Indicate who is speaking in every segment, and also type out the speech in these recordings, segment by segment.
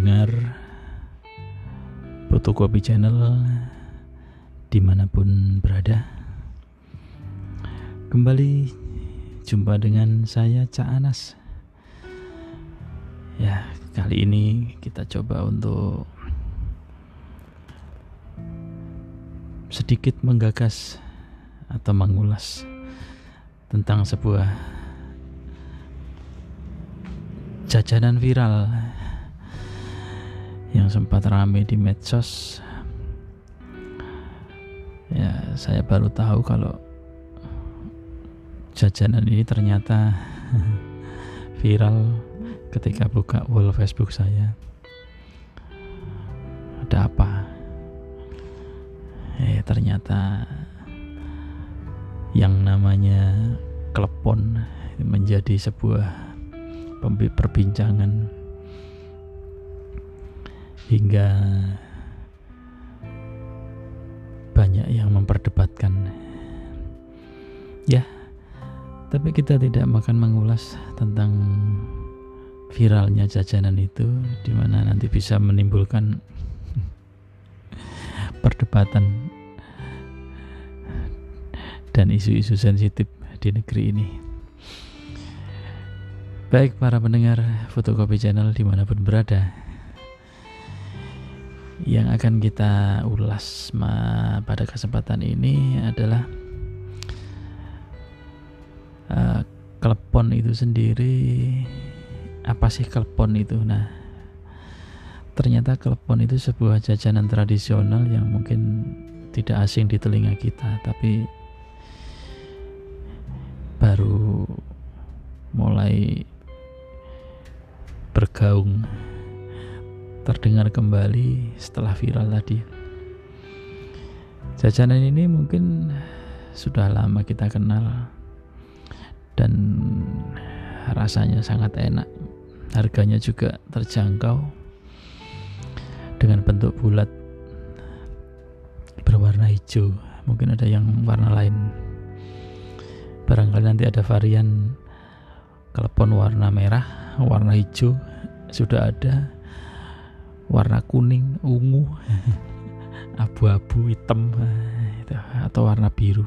Speaker 1: pendengar Fotokopi Channel di mana pun berada. Kembali jumpa dengan saya Cak Anas. Ya kali ini kita coba untuk sedikit menggagas atau mengulas tentang sebuah jajanan viral yang sempat rame di medsos. Ya saya baru tahu kalau jajanan ini ternyata viral ketika buka wall Facebook saya. Ada apa? Eh ternyata yang namanya klepon menjadi sebuah perbincangan hingga banyak yang memperdebatkan. Ya tapi kita tidak makan mengulas tentang viralnya jajanan itu di mana nanti bisa menimbulkan perdebatan dan isu-isu sensitif di negeri ini. Baik para pendengar fotokopi channel di mana pun berada yang akan kita ulas pada kesempatan ini adalah uh, klepon itu sendiri. Apa sih klepon itu? Nah ternyata klepon itu sebuah jajanan tradisional yang mungkin tidak asing di telinga kita tapi baru mulai bergaung terdengar kembali setelah viral tadi. Jajanan ini mungkin sudah lama kita kenal dan rasanya sangat enak. Harganya juga terjangkau dengan bentuk bulat berwarna hijau. Mungkin ada yang warna lain. Barangkali nanti ada varian klepon warna merah, warna hijau sudah ada warna kuning, ungu, abu-abu, hitam atau warna biru.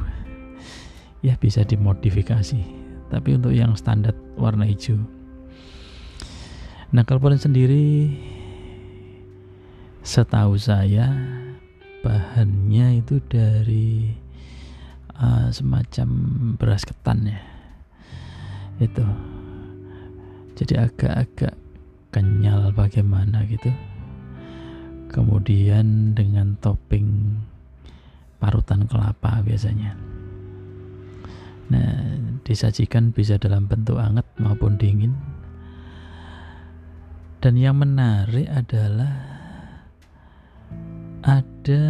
Speaker 1: Ya bisa dimodifikasi. Tapi untuk yang standar warna hijau. Nah, kalau sendiri setahu saya bahannya itu dari uh, semacam beras ketan ya. Itu. Jadi agak-agak kenyal bagaimana gitu kemudian dengan topping parutan kelapa biasanya. Nah, disajikan bisa dalam bentuk hangat maupun dingin. Dan yang menarik adalah ada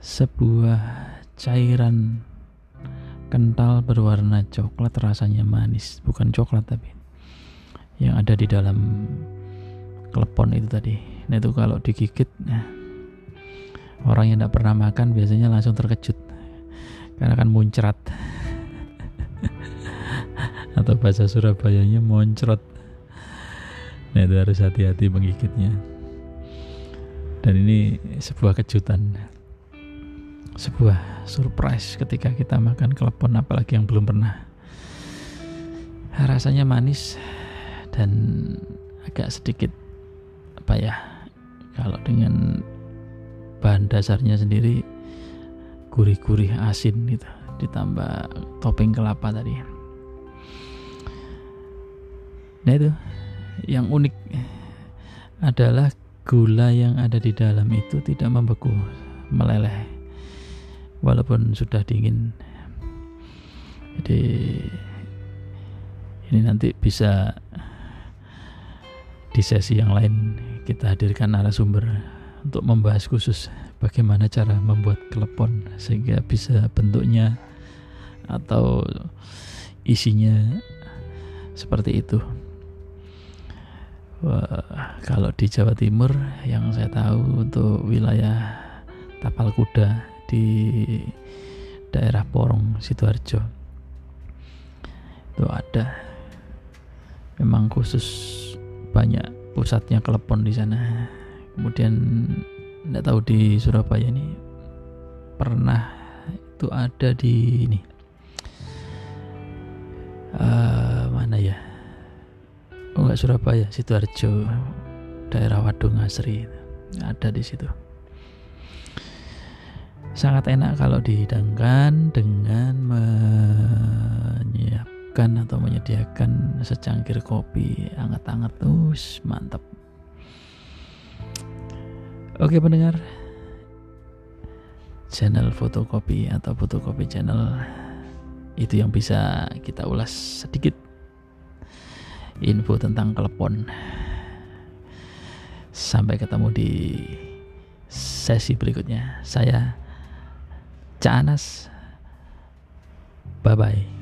Speaker 1: sebuah cairan kental berwarna coklat rasanya manis, bukan coklat tapi yang ada di dalam klepon itu tadi. Nah itu kalau digigit nah, orang yang tidak pernah makan biasanya langsung terkejut karena kan muncrat atau bahasa Surabayanya moncrot. Nah itu harus hati-hati menggigitnya. Dan ini sebuah kejutan, sebuah surprise ketika kita makan klepon apalagi yang belum pernah. Rasanya manis dan agak sedikit apa ya kalau dengan bahan dasarnya sendiri gurih-gurih asin gitu. Ditambah topping kelapa tadi. Nah itu yang unik adalah gula yang ada di dalam itu tidak membeku meleleh walaupun sudah dingin. Jadi ini nanti bisa di sesi yang lain kita hadirkan narasumber untuk membahas khusus bagaimana cara membuat klepon sehingga bisa bentuknya atau isinya seperti itu. Wah, kalau di Jawa Timur yang saya tahu untuk wilayah Tapal Kuda di daerah Porong Sidoarjo itu ada memang khusus banyak pusatnya klepon di sana. Kemudian tidak tahu di Surabaya ini pernah itu ada di ini. Uh, mana ya? Oh enggak Surabaya sidoarjo daerah Wadung Asri ada di situ. Sangat enak kalau dihidangkan dengan menyiapkan atau menyediakan secangkir kopi hangat-hangat terus mantap oke pendengar. Channel fotokopi atau fotokopi channel itu yang bisa kita ulas sedikit info tentang telepon sampai ketemu di sesi berikutnya. Saya Canas. Bye bye